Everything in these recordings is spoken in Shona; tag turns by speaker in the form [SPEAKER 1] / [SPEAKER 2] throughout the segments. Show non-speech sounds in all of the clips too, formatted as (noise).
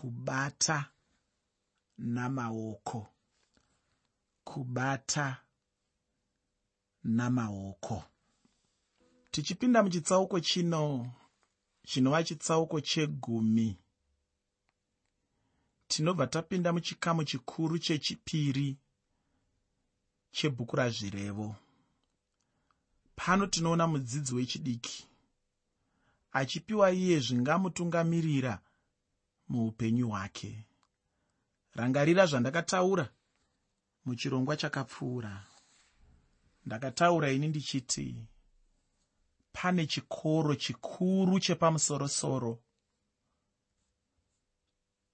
[SPEAKER 1] kubata namaoko. Kubata namaoko. Tichipinda muchitsauko chino chinova chitsauko chegumi. Tinobva tapinda muchikamu chikuru chechipiri chebhuku razvirevo. Pano tinoona mudzidzi wechidiki achipiwa iye zvingamutungamirira muupenyu hwake. Rangarira zvandakataura muchirongwa chakapfuura. Ndakataura ini ndichiti pane chikoro chikuru chepamusorosoro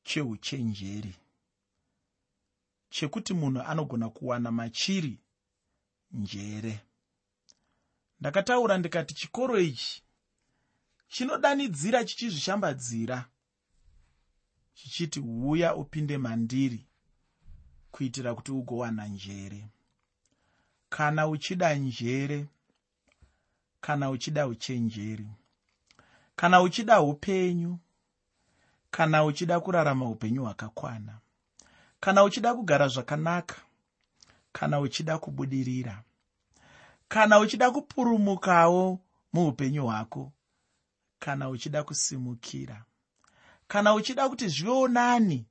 [SPEAKER 1] cheuchenjeri chekuti munhu anogona kuwana machiri njere. Ndakataura ndikati chikoro ichi chinodanidzira chichizvishambadzira chichiti uya upinde mandiri kuitira kuti ugowana njere. Kana uchida njere kana uchida uchenjeri kana uchida upenyu kana uchida kurarama upenyu hwakakwana kana uchida kugara zvakanaka kana uchida kubudirira kana uchida kupurumukawo muupenyu hwako kana uchida kusimukira kana uchida kuti zvivewo nani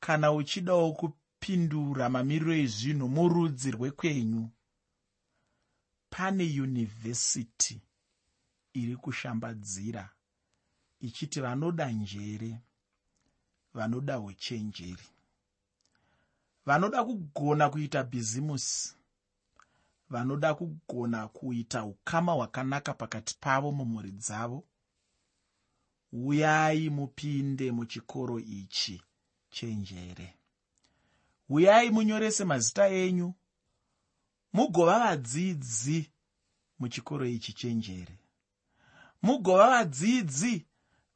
[SPEAKER 1] kana uchidawo kupindura mamiriro ezvinhu murudzi rwekwenyu pane yunivhesiti iri kushambadzira ichiti vanoda njere vanoda uchenjeri. Vanoda kugona kuita bhizimusi vanoda kugona kuita ukama hwakanaka pakati pavo mumhuri dzavo uyai mupinde muchikoro ichi chenjere. Uyai munyorese mazita enyu mugova vadzidzi muchikoro ichi chenjere. Mugova vadzidzi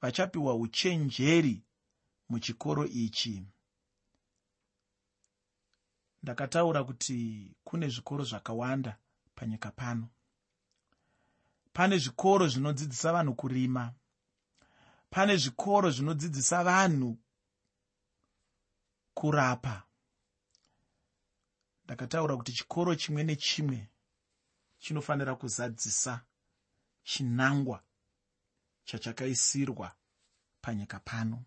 [SPEAKER 1] vachapiwa uchenjeri muchikoro ichi. Ndakataura kuti kune zvikoro zvakawanda panyika pano. Pane zvikoro zvinodzidzisa vanhu kurima pane zvikoro zvinodzidzisa vanhu kurapa. Ndakataura kuti chikoro chimwe nechimwe chinofanira kuzadzisa chinangwa chachakaisirwa panyika pano.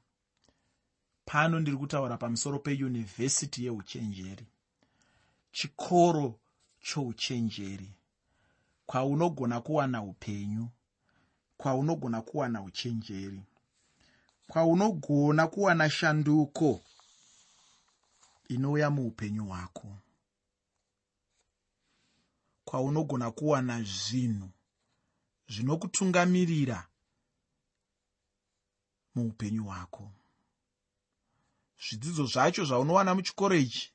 [SPEAKER 1] Pano ndiri kutaura pamusoro peyunivhesiti yeuchenjeri. Chikoro chouchenjeri kwaunogona kuwana upenyu kwaunogona kuwana uchenjeri kwaunogona kuwana shanduko inouya muupenyu hwako. Kwaunogona kuwana zvinhu zvinokutungamirira muupenyu hwako. Zvidzidzo zvacho zvaunowana muchikoro ichi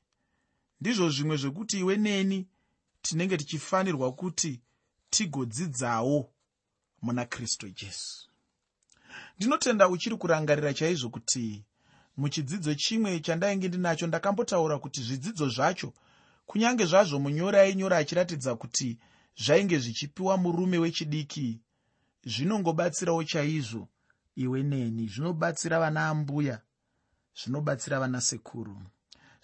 [SPEAKER 1] ndizvo zvimwe zvekuti iwe neni tinenge tichifanirwa kuti tigodzidzawo muna kristu jesu ndinotenda uchiri kurangarira chaizvo kuti muchidzidzo chimwe chandainge ndinacho ndakambotaura kuti zvidzidzo zvacho kunyange zvazvo munyori ainyora achiratidza kuti zvainge zvichipiwa murume wechidiki zvinongobatsirawo chaizvo. Iwe neni zvinobatsira vana ambuya zvinobatsira vana sekuru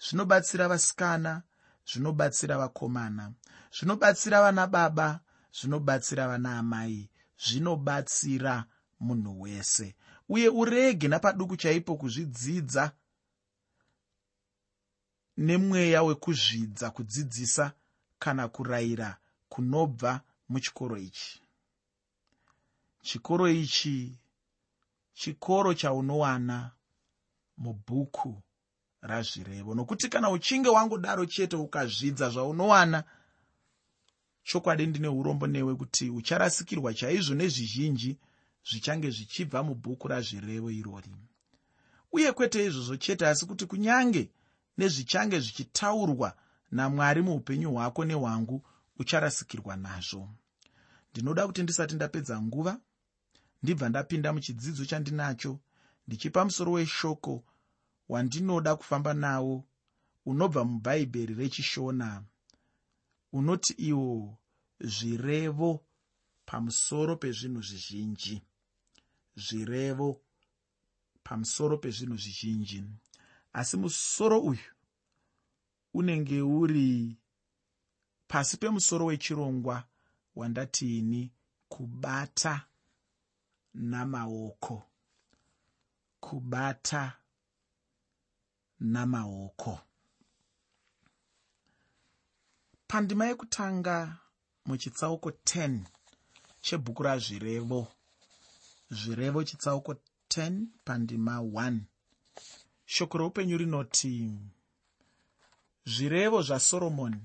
[SPEAKER 1] zvinobatsira vasikana zvinobatsira vakomana zvinobatsira vana baba zvinobatsira vana amai zvinobatsira munhu wese. Uye urege napaduku chaipo kuzvidzidza nemweya wekuzvidza kudzidzisa kana kurayira kunobva muchikoro ichi. Chikoro ichi chikoro chaunowana mubhuku razvirevo. Nokuti kana uchinge wangodaro chete ukazvidza zvaunowana chokwadi ndine urombo newe kuti ucharasikirwa chaizvo nezvizhinji zvichange zvichibva mubhuku razvirevo irori. Uye kwete izvozvo chete asi kuti kunyange nezvichange zvichitaurwa namwari muupenyu hwako nehwangu ucharasikirwa nazvo. Ndinoda kuti ndisati ndapedza nguva ndibva ndapinda muchidzidzo chandinacho ndichipa musoro weshoko wandinoda kufamba nawo unobva mubhaibheri rechishona unoti iwo zvirevo pamusoro pezvinhu zvizhinji zvirevo pamusoro pezvinhu zvizhinji. Asi musoro uyu unenge uri pasi pemusoro wechirongwa wandatiini kubata namaoko. Kubata namaoko. Pandima yekutanga muchitsauko 10 chebhuku razvirevo zvirevo chitsauko 10 pandima 1 shoko reupenyu rinoti zvirevo zvasoromoni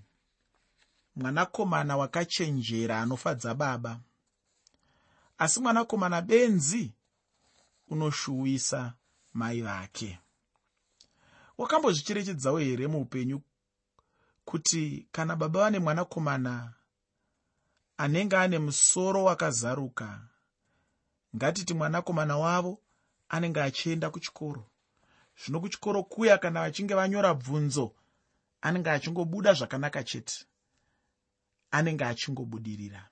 [SPEAKER 1] mwanakomana wakachenjera anofadza baba. Asi mwanakomana benzi unoshuwisa mai vake. Wakambozvicherechedzawo here muupenyu kuti kana baba vane mwanakomana anenge ane musoro wakazaruka ngatiti mwanakomana wavo anenge achienda kuchikoro. Zvino kuchikoro kuya kana vachinge vanyora bvunzo anenge achingobuda zvakanaka chete. Anenge achingobudirira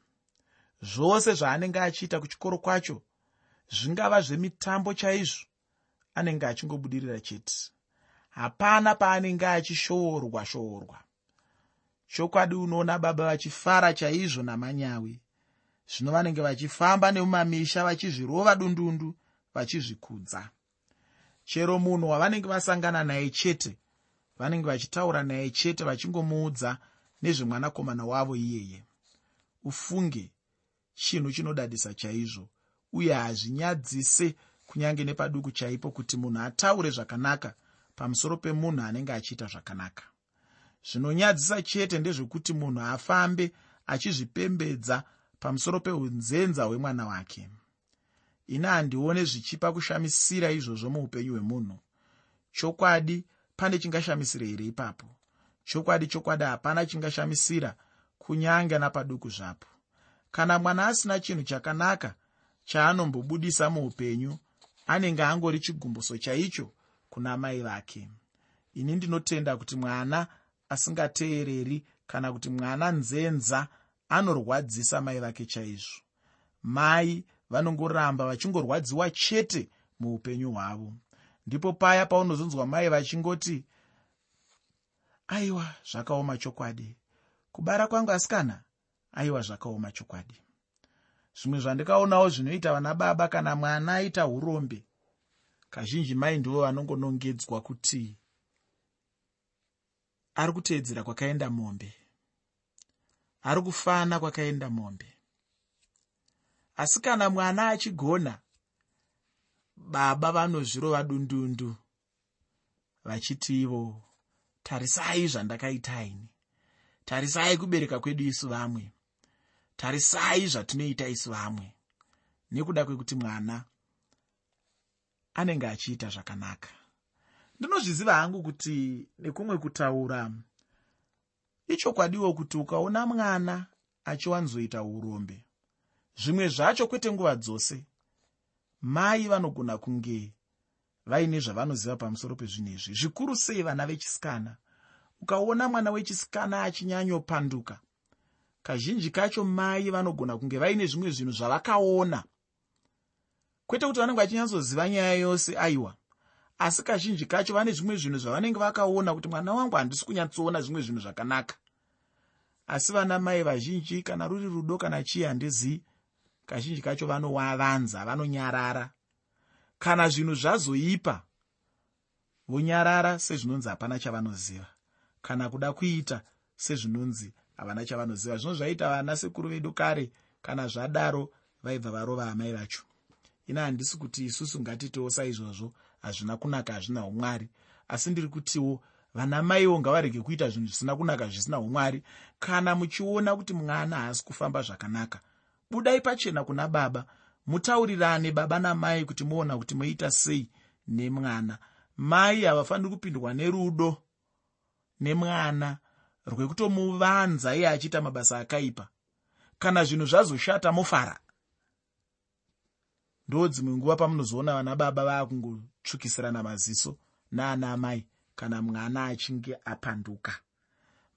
[SPEAKER 1] zvose zvaanenge achiita kuchikoro kwacho zvingava zvemitambo chaizvo anenge achingobudirira chete. Hapana paanenge achishoorwa shoorwa chokwadi unoona baba vachifara chaizvo namanyawi zvino vanenge vachifamba nemumamisha vachizvirova dundundu vachizvikudza. Chero munhu wavanenge vasangana naye chete vanenge vachitaura naye chete vachingomuudza nezvemwanakomana wavo iyeye. Ufunge chinhu chinodadisa chaizvo uye hazvinyadzise kunyange nepaduku chaipo kuti munhu ataure zvakanaka pamusoro pemunhu anenge achiita zvakanaka. Zvinonyadzisa chete ndezvekuti munhu afambe achizvipembedza pamusoro peunzenza hwemwana wake. Ini handione zvichipa kushamisira izvozvo muupenyu hwemunhu. Chokwadi pane chingashamisira here ipapo? Chokwadi chokwadi hapana chingashamisira kunyange napaduku zvapo. Kana mwana asina chinhu chakanaka chaanombobudisa muupenyu anenge angori chigumbuso chaicho kuna mai vake. Ini ndinotenda kuti mwana asingateereri kana kuti mwana nzenza anorwadzisa mai vake chaizvo. Mai vanongoramba vachingorwadziwa chete muupenyu hwavo. Ndipo paya paunozonzwa mai vachingoti aiwa zvakaoma chokwadi. Kubara kwangu asikana aiwa zvakaoma chokwadi. Zvimwe zvandikaonawo zvinoita vana baba kana mwana aita urombe kazhinji mai ndivo vanongonongedzwa kuti ari kuteedzera kwakaenda mombe ari kufana kwakaenda mombe. Asi kana mwana achigona baba vanozvirova dundundu vachiti ivo tarisai zvandakaitaini tarisai kubereka kwedu isu vamwe. Tarisai zvatinoita isu vamwe. Nekuda kwekuti mwana anenge achiita zvakanaka. Ndinozviziva hangu kuti nekumwe kutaura ichokwadiwo kuti ukaona mwana achiwanzoita urombe. Zvimwe zvacho kwete nguva dzose. Mai vanogona kunge vaine zvavanoziva pamusoro pezvinhu izvi. Zvikuru sei vana vechisikana? Ukaona mwana wechisikana achinyanyopanduka kazhinji kacho mai vanogona kunge vaine zvimwe zvinhu zvavakaona. Kwete kuti vanenge vachinyatszoziva nyaya yose aiwa asi kazhinji kacho vane zvimwe zvinhu zvavanenge vakaona kuti mwana wangu handisi kunyatsoona zvimwe zvinhu zvakanaka. Asi vana mai vazhinji kana ruri rudo kana chii handizivi kazhinji kacho vanowavanza vanonyarara. Kana zvinhu zvazoipa vonyarara sezvinonzi hapana chavanoziva. Kana kuda kuita sezvinonzi havana chavanoziva. Zvino zvaita vana sekuru vedu kare kana zvadaro vaibva varova amai vacho. Ina handisi kuti isusu ngatitewo saizvozvo hazvina kunaka hazvina umwari. Asi ndiri kutiwo vana maiwo ngavarege kuita zvinhu zvisina kunaka zvisina umwari. Kana muchiona kuti mwana haasi kufamba zvakanaka budai pachena kuna baba. Mutaurirane baba namai kuti muona kuti moita sei nemwana. Mai havafaniri kupindwa nerudo nemwana rwekutomuvanza iye achiita mabasa akaipa. Kana zvinhu zvazoshata mofara. Ndo dzimwe nguva pamunozoona vana baba vaakungotsvukisirana maziso naana amai kana mwana achinge apanduka.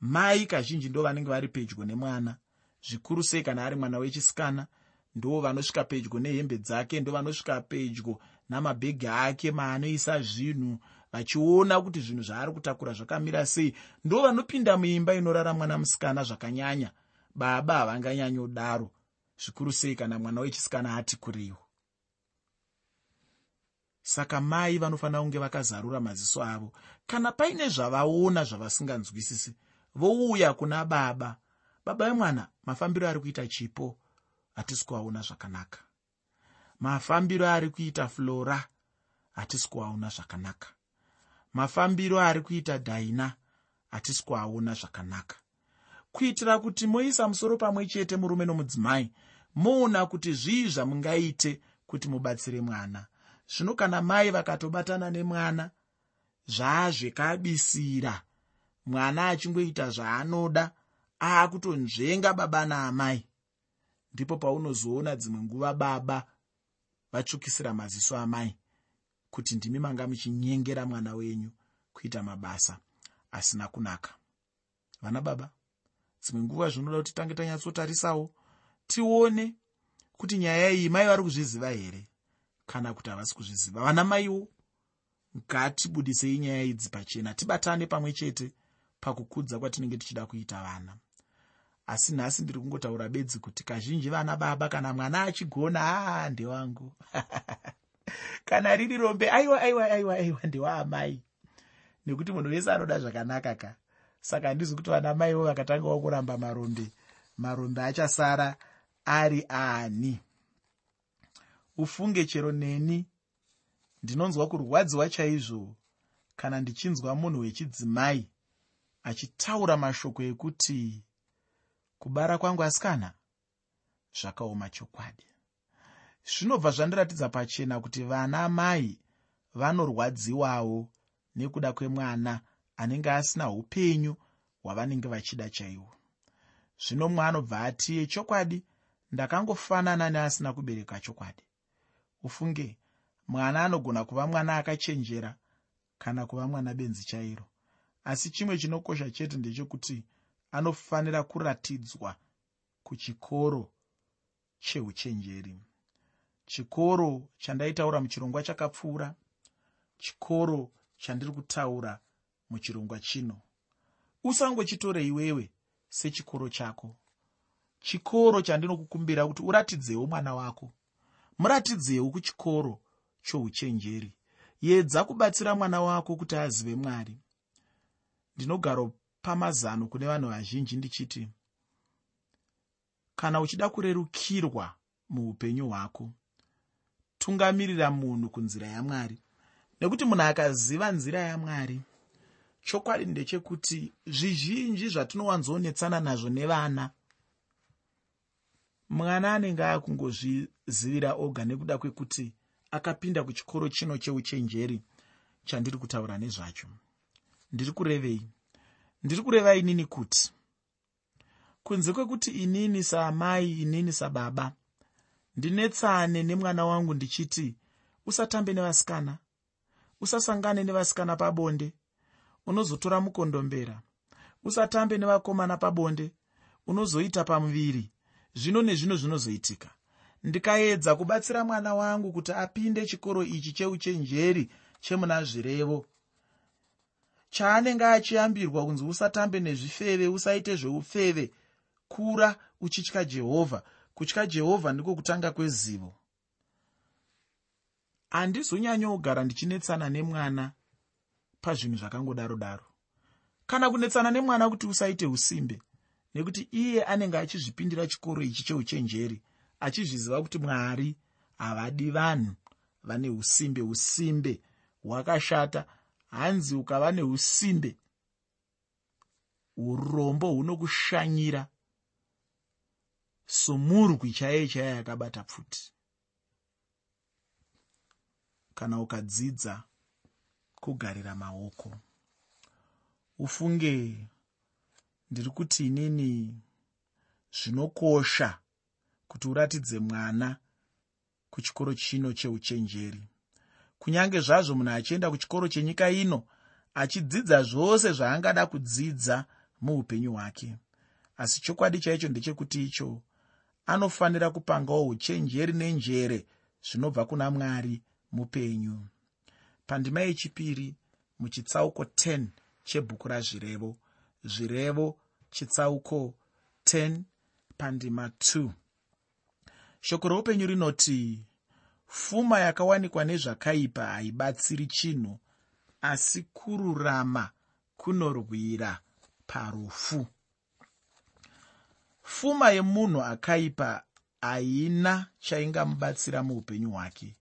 [SPEAKER 1] Mai kazhinji ndo vanenge vari pedyo nemwana. Zvikuru sei kana ari mwana wechisikana ndo vanosvika pedyo nehembe dzake ndo vanosvika pedyo namabhegi ake maanoisa zvinhu vachiona kuti zvinhu zvaari kutakura zvakamira sei. Ndo vanopinda muimba inorara mwana musikana zvakanyanya. Baba havanganyanyodaro. Zvikuru sei kana mwana wechisikana ati kuriwo saka mai vanofanira kunge vakazarura maziso avo. Kana paine zvavaona zvavasinganzwisisi vouya kuna baba. Baba vemwana mafambiro ari kuita chipo. Hatisi kuaona zvakanaka. Mafambiro ari kuita flora. Hatisi kuaona zvakanaka. Mafambiro ari kuita dhaina hatisi kuaona zvakanaka. Kuitira kuti moisa musoro pamwe chete murume nomudzimai moona kuti zvii zvamungaite kuti mubatsire mwana zvino kana mai vakatobatana nemwana zvaazvekabisira. Mwana achingoita zvaanoda aakutonzvenga baba naamai. Ndipo paunozoona dzimwe nguva baba vatsvukisira maziso amai kuti ndimi manga muchinyengera mwana wenyu kuita mabasa asina kunaka. Vana baba dzimwe nguva zvinoda kuti tange tanyatsotarisawo tione kuti nyaya iyi mai vari kuzviziva here kana kuti havasi kuzviziva. Vana maiwo ngatibudisei nyaya idzi pachena tibatane pamwe chete pakukudza kwatinenge tichida kuita vana. Asi nhasi ndiri kungotaura bedzi kuti kazhinji vana baba kana mwana achigona aa ndewangu. (laughs) Kana riri rombe aiwa aiwa aiwa aiwa ndewaamai nekuti munhu wese anoda zvakanaka ka. Saka handizi kuti vana maivo vakatangawo kuramba marombe marombe achasara ari ani ufunge chero neni. Ndinonzwa kurwadziwa chaizvo kana ndichinzwa munhu wechidzimai achitaura mashoko ekuti kubara kwangu asikana zvakaoma chokwadi. Zvinobva zvandiratidza pachena kuti vana mai vanorwadziwawo nekuda kwemwana anenge asina upenyu hwavanenge vachida chaiwo. Zvino mwanobva atiye chokwadi ndakangofanana neasina kubereka chokwadi ufunge mwana anogona kuva mwana akachenjera kana kuva mwana benzi chairo. Asi chimwe chinokosha chete ndechekuti anofanira kuratidzwa kuchikoro cheuchenjeri. Chikoro chandaitaura muchirongwa chakapfuura chikoro chandiri kutaura muchirongwa chino. Usangochitore iwewe sechikoro chako. Chikoro chandinokukumbira kuti uratidzewo mwana wako muratidzewo kuchikoro chouchenjeri. Yedza kubatsira mwana wako kuti azive mwari. Ndinogara pamazano kune vanhu vazhinji ndichiti kana uchida kurerukirwa muupenyu hwako tungamirira munhu kunzira yamwari nekuti munhu akaziva nzira yamwari chokwadi ndechekuti zvizhinji zvatinowanzoonetsana nazvo nevana mwana anenge akungozvizivira oga nekuda kwekuti akapinda kuchikoro chino cheuchenjeri chandiri kutaura nezvacho. Ndiri kurevei? Ndiri kureva inini kuti? Kunze kwekuti inini saamai inini sababa ndinetsane nemwana wangu ndichiti usatambe nevasikana usasangane nevasikana pabonde unozotora mukondombera usatambe nevakomana pabonde unozoita pamuviri zvino nezvino zvinozoitika. Ndikaedza kubatsira mwana wangu kuti apinde chikoro ichi cheuchenjeri chemuna zvirevo. Chaanenge achiyambirwa kunzi usatambe nezvifeve usaite zveufeve kura uchitya jehovha. Kutya jehovha ndiko kutanga kwezivo. Handizonyanyogara ndichinetsana nemwana pazvinhu zvakangodaro daro kana kunetsana nemwana kuti usaite usimbe nekuti iye anenge achizvipindira chikoro ichi cheuchenjeri achizviziva kuti mwari havadi vanhu vane usimbe usimbe hwakashata. Hanzi ukava neusimbe urombo hunokushanyira somurwi chaiye chaiye yakabata pfuti. Kana ukadzidza kugarira maoko ufunge ndiri kuti inini zvinokosha kuti uratidze mwana kuchikoro chino cheuchenjeri. Kunyange zvazvo munhu achienda kuchikoro chenyika ino achidzidza zvose zvaangada kudzidza muupenyu hwake. Asi chokwadi chaicho ndechekuti icho anofanira kupangawo uchenjeri nenjere zvinobva kuna mwari mupenyu. Pandima yechipiri muchitsauko 10 chebhuku razvirevo zvirevo chitsauko 10 pandima 2 shoko roupenyu rinoti pfuma yakawanikwa nezvakaipa haibatsiri chinhu asi kururama kunorwira parufu. Pfuma yemunhu akaipa haina chaingamubatsira muupenyu hwake.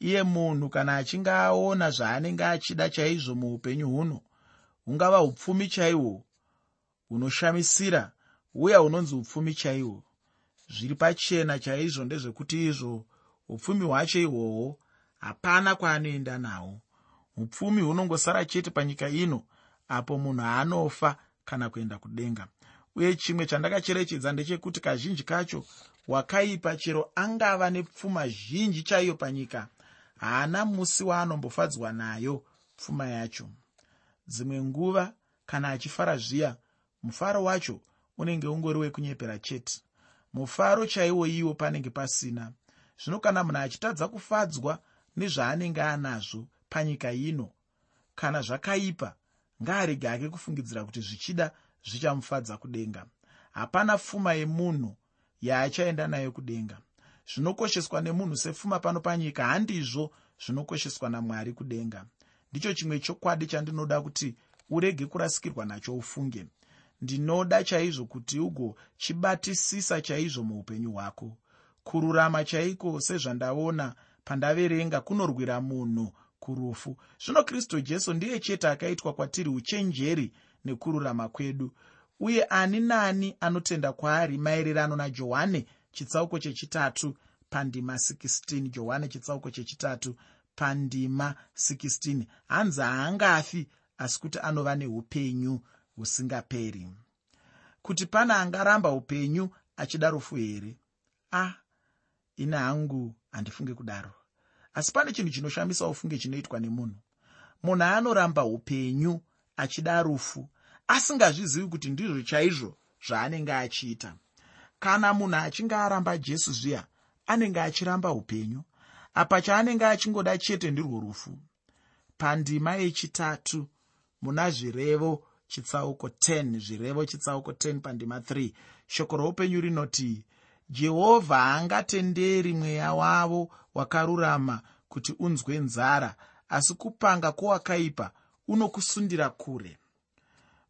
[SPEAKER 1] Iye munhu kana achinge aona zvaanenge achida chaizvo muupenyu huno hungava upfumi chaihwo hunoshamisira uya hunonzi upfumi chaihwo. Zviri pachena chaizvo ndezvekuti izvo upfumi hwacho ihwohwo hapana kwaanoenda nahwo. Upfumi hunongosara chete panyika ino apo munhu aanofa kana kuenda kudenga. Uye chimwe chandakacherechedza ndechekuti kazhinji kacho wakaipa chero angava nepfuma zhinji chaiyo panyika. Haana musi waanombofadzwa nayo pfuma yacho. Dzimwe nguva kana achifara zviya mufaro wacho unenge ungori wekunyepera chete. Mufaro chaiwo iwo panenge pasina. Zvino kana munhu achitadza kufadzwa nezvaanenge anazvo panyika ino kana zvakaipa ngaarege ake kufungidzira kuti zvichida zvichamufadza kudenga. Hapana pfuma yemunhu yaachaenda nayo kudenga. Zvinokosheswa nemunhu sepfuma pano panyika handizvo zvinokosheswa namwari kudenga. Ndicho chimwe chokwadi chandinoda kuti urege kurasikirwa nacho ufunge ndinoda chaizvo kuti ugochibatisisa chaizvo muupenyu hwako. Kururama chaiko sezvandaona pandaverenga kunorwira munhu kurufu. Zvino kristu jesu ndiye chete akaitwa kwatiri uchenjeri nekururama kwedu. Uye ani naani anotenda kwaari maererano najohane chitsauko chechitatu pandima 16 johane chitsauko chechitatu pandima 16 hanzi haangafi asi kuti anova neupenyu husingaperi kuti pana angaramba upenyu achida rufu here? A ah, ine hangu handifunge kudaro. Asi pane chinhu chinoshamisa ufunge chinoitwa nemunhu. Munhu anoramba upenyu achida rufu asingazvizivi kuti ndizvo chaizvo zvaanenge achiita. Kana munhu achinge aramba jesu zviya anenge achiramba upenyu. Apa chaanenge achingoda chete ndirwo rufu. Pandima yechitatu muna zvirevo chitsauko 10 zvirevo chitsauko 10 pandima 3 shoko roupenyu rinoti jehovha haangatenderi mweya wavo wakarurama kuti unzwe nzara asi kupanga kwowakaipa unokusundira kure.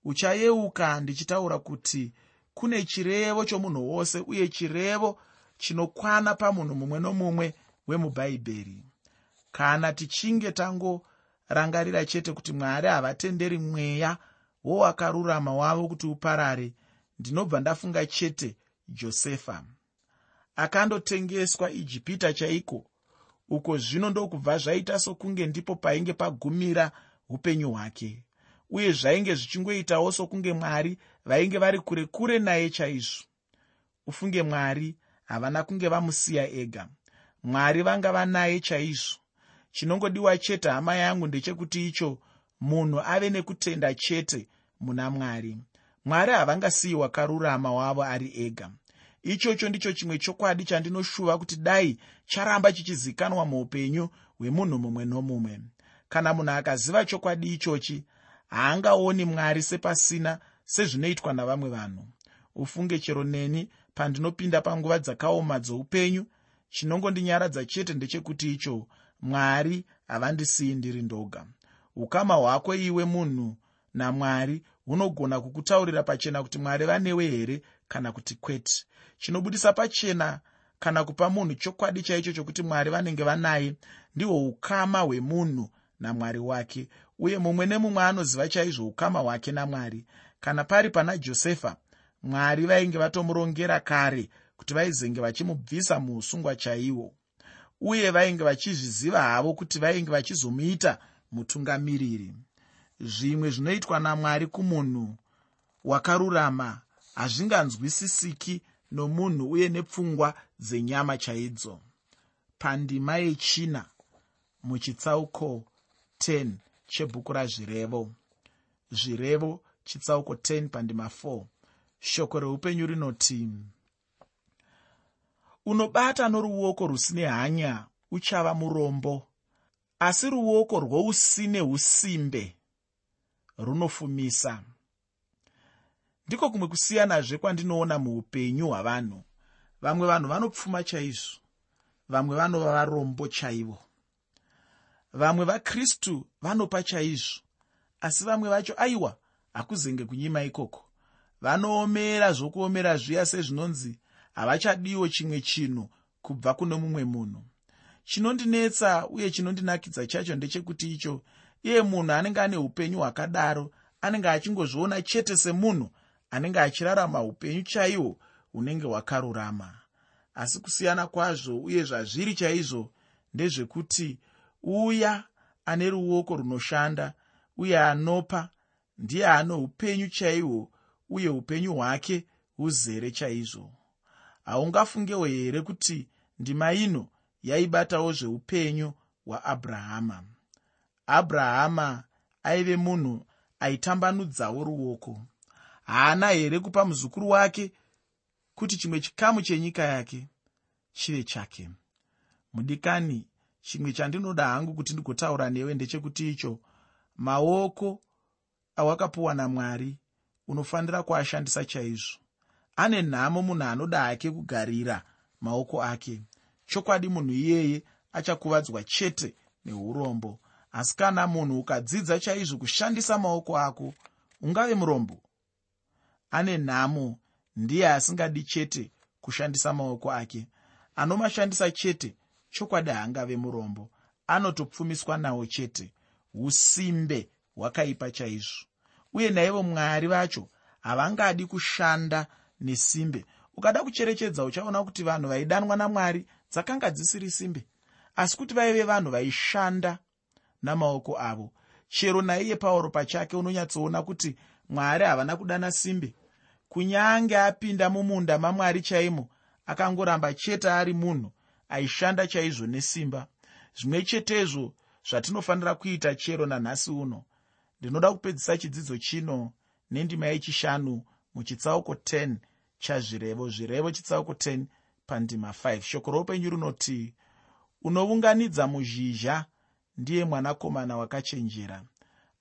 [SPEAKER 1] Uchayeuka ndichitaura kuti kune chirevo chomunhu wose uye chirevo chinokwana pamunhu mumwe nomumwe wemubhaibheri. Kana tichinge tangorangarira chete kuti mwari havatenderi mweya wowakarurama wavo kuti uparare. Ndinobva ndafunga chete josefa. Akandotengeswa ijipita chaiko? Uko zvino ndokubva zvaita sokunge ndipo painge pagumira upenyu hwake. Uye zvainge zvichingoitawo sokunge mwari vainge vari kure kure naye chaizvo. Ufunge mwari havana kunge vamusiya ega. Mwari vanga vanaye chaizvo. Chinongodiwa chete hama yangu ndechekuti icho munhu ave nekutenda chete muna mwari. Mwari havangasiyiwa karurama wavo ari ega. Ichocho ndicho chimwe chokwadi chandinoshuva kuti dai charamba chichizikanwa muupenyu hwemunhu mumwe nomumwe. Kana munhu akaziva chokwadi ichochi haangaoni mwari sepasina sezvinoitwa navamwe vanhu. Ufunge chero neni pandinopinda panguva dzakaoma dzoupenyu chinongodinyaradza chete ndechekuti icho mwari havandisiyi ndiri ndoga. Ukama hwako iwe munhu namwari hunogona kukutaurira pachena kuti mwari vanewe here kana kuti kwete. Chinobudisa pachena kana kupa munhu chokwadi chaicho chokuti mwari vanenge vanaye ndihwo ukama hwemunhu namwari wake uye mumwe nemumwe anoziva chaizvo ukama hwake namwari. Kana pari pana josefa mwari vainge vatomurongera kare kuti vaizenge vachimubvisa muusungwa chaiwo uye vainge vachizviziva havo kuti vainge vachizomuita mutungamiriri zvimwe zvinoitwa namwari kumunhu wakarurama hazvinganzwisisiki nomunhu uye nepfungwa dzenyama chaidzo. Pandima yechina muchitsauko 10 chebhuku razvirevo. Zvirevo chitsauko 10 pandima 4 shoko reupenyu rinoti unobata noruoko rusine hanya uchava murombo asi ruoko rwousine usimbe runofumisa. Ndiko kumwe kusiyanazve kwandinoona muupenyu hwavanhu. Vamwe vanhu vanopfuma chaizvo vamwe vanova varombo chaivo. Vamwe vakristu vanopa chaizvo asi vamwe vacho aiwa hakuzenge kunyima ikoko. Vanoomera zvokuomera zviya sezvinonzi havachadiwo chimwe chinhu kubva kuno mumwe munhu. Chinondinetsa uye chinondinakidza chacho ndechekuti icho iye munhu anenge ane upenyu hwakadaro anenge achingozviona chete semunhu anenge achirarama upenyu chaihwo hunenge hwakarurama. Asi kusiyana kwazvo uye zvazviri chaizvo ndezvekuti uya ane ruoko runoshanda uye anopa ndiye ano upenyu chaihwo uye upenyu hwake huzere chaizvo. Haungafungewo here kuti ndima ino yaibatawo zveupenyu hwaabrahama abrahama aive munhu aitambanudzawo ruoko. Haana here kupa muzukuru wake kuti chimwe chikamu chenyika yake chive chake? Mudikani chimwe chandinoda hangu kuti ndigotaura newe ndechekuti icho maoko awakapiwa namwari unofanira kuashandisa chaizvo. Ane nhamo munhu anoda hake kugarira maoko ake. Chokwadi munhu iyeye achakuvadzwa chete neurombo asi kana munhu ukadzidza chaizvo kushandisa maoko ako ungave murombo. Ane nhamo ndiye asingadi chete kushandisa maoko ake. Anomashandisa chete chokwadi haangave murombo. Anotopfumiswa nawo chete usimbe hwakaipa chaizvo. Uye naivo mwari vacho havangadi kushanda nesimbe. Ukada kucherechedza uchaona kuti vanhu vaidanwa namwari dzakanga dzisiri simbe. Asi kuti vaive vanhu vaishanda namaoko avo. Chero naiye pauro pachake unonyatsoona kuti mwari havana kudana simbe kunyange apinda mumunda mamwari chaimo akangoramba chete ari munhu aishanda chaizvo nesimba. Zvimwe chetezvo zvatinofanira kuita chero nanhasi uno. Ndinoda kupedzisa chidzidzo chino nendima yechishanu muchitsauko 10 chazvirevo. Zvirevo chitsauko 10 pandima 5 shoko roupenyu runoti unounganidza muzhizha ndiye mwanakomana wakachenjera.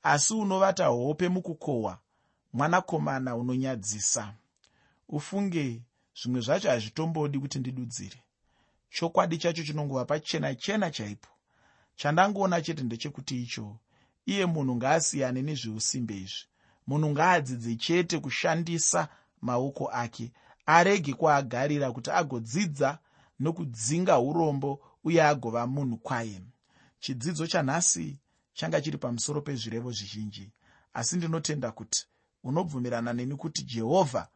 [SPEAKER 1] Asi unovata hope mukukohwa mwanakomana unonyadzisa. Ufunge zvimwe zvacho hazvitombodi kuti ndidudzire. Chokwadi chacho chinongova pachena chena chaipo. Chandangoona chete ndechekuti icho iye munhu ngaasiyane nezveusimbe izvi. Munhu ngaadzidze chete kushandisa maoko ake arege kwaagarira kuti agodzidza nokudzinga urombo uye agova munhu kwaye chidzidzo chanhasi changa chiri pamusoro pezvirevo zvizhinji. Asi ndinotenda kuti unobvumirana neni kuti jehovha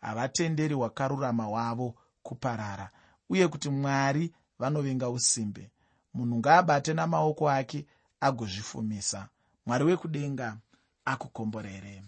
[SPEAKER 1] havatenderi hwakarurama hwavo kuparara uye kuti mwari vanovenga usimbe. Munhu ngaabate namaoko ake agozvifumisa. Mwari wekudenga akukomborere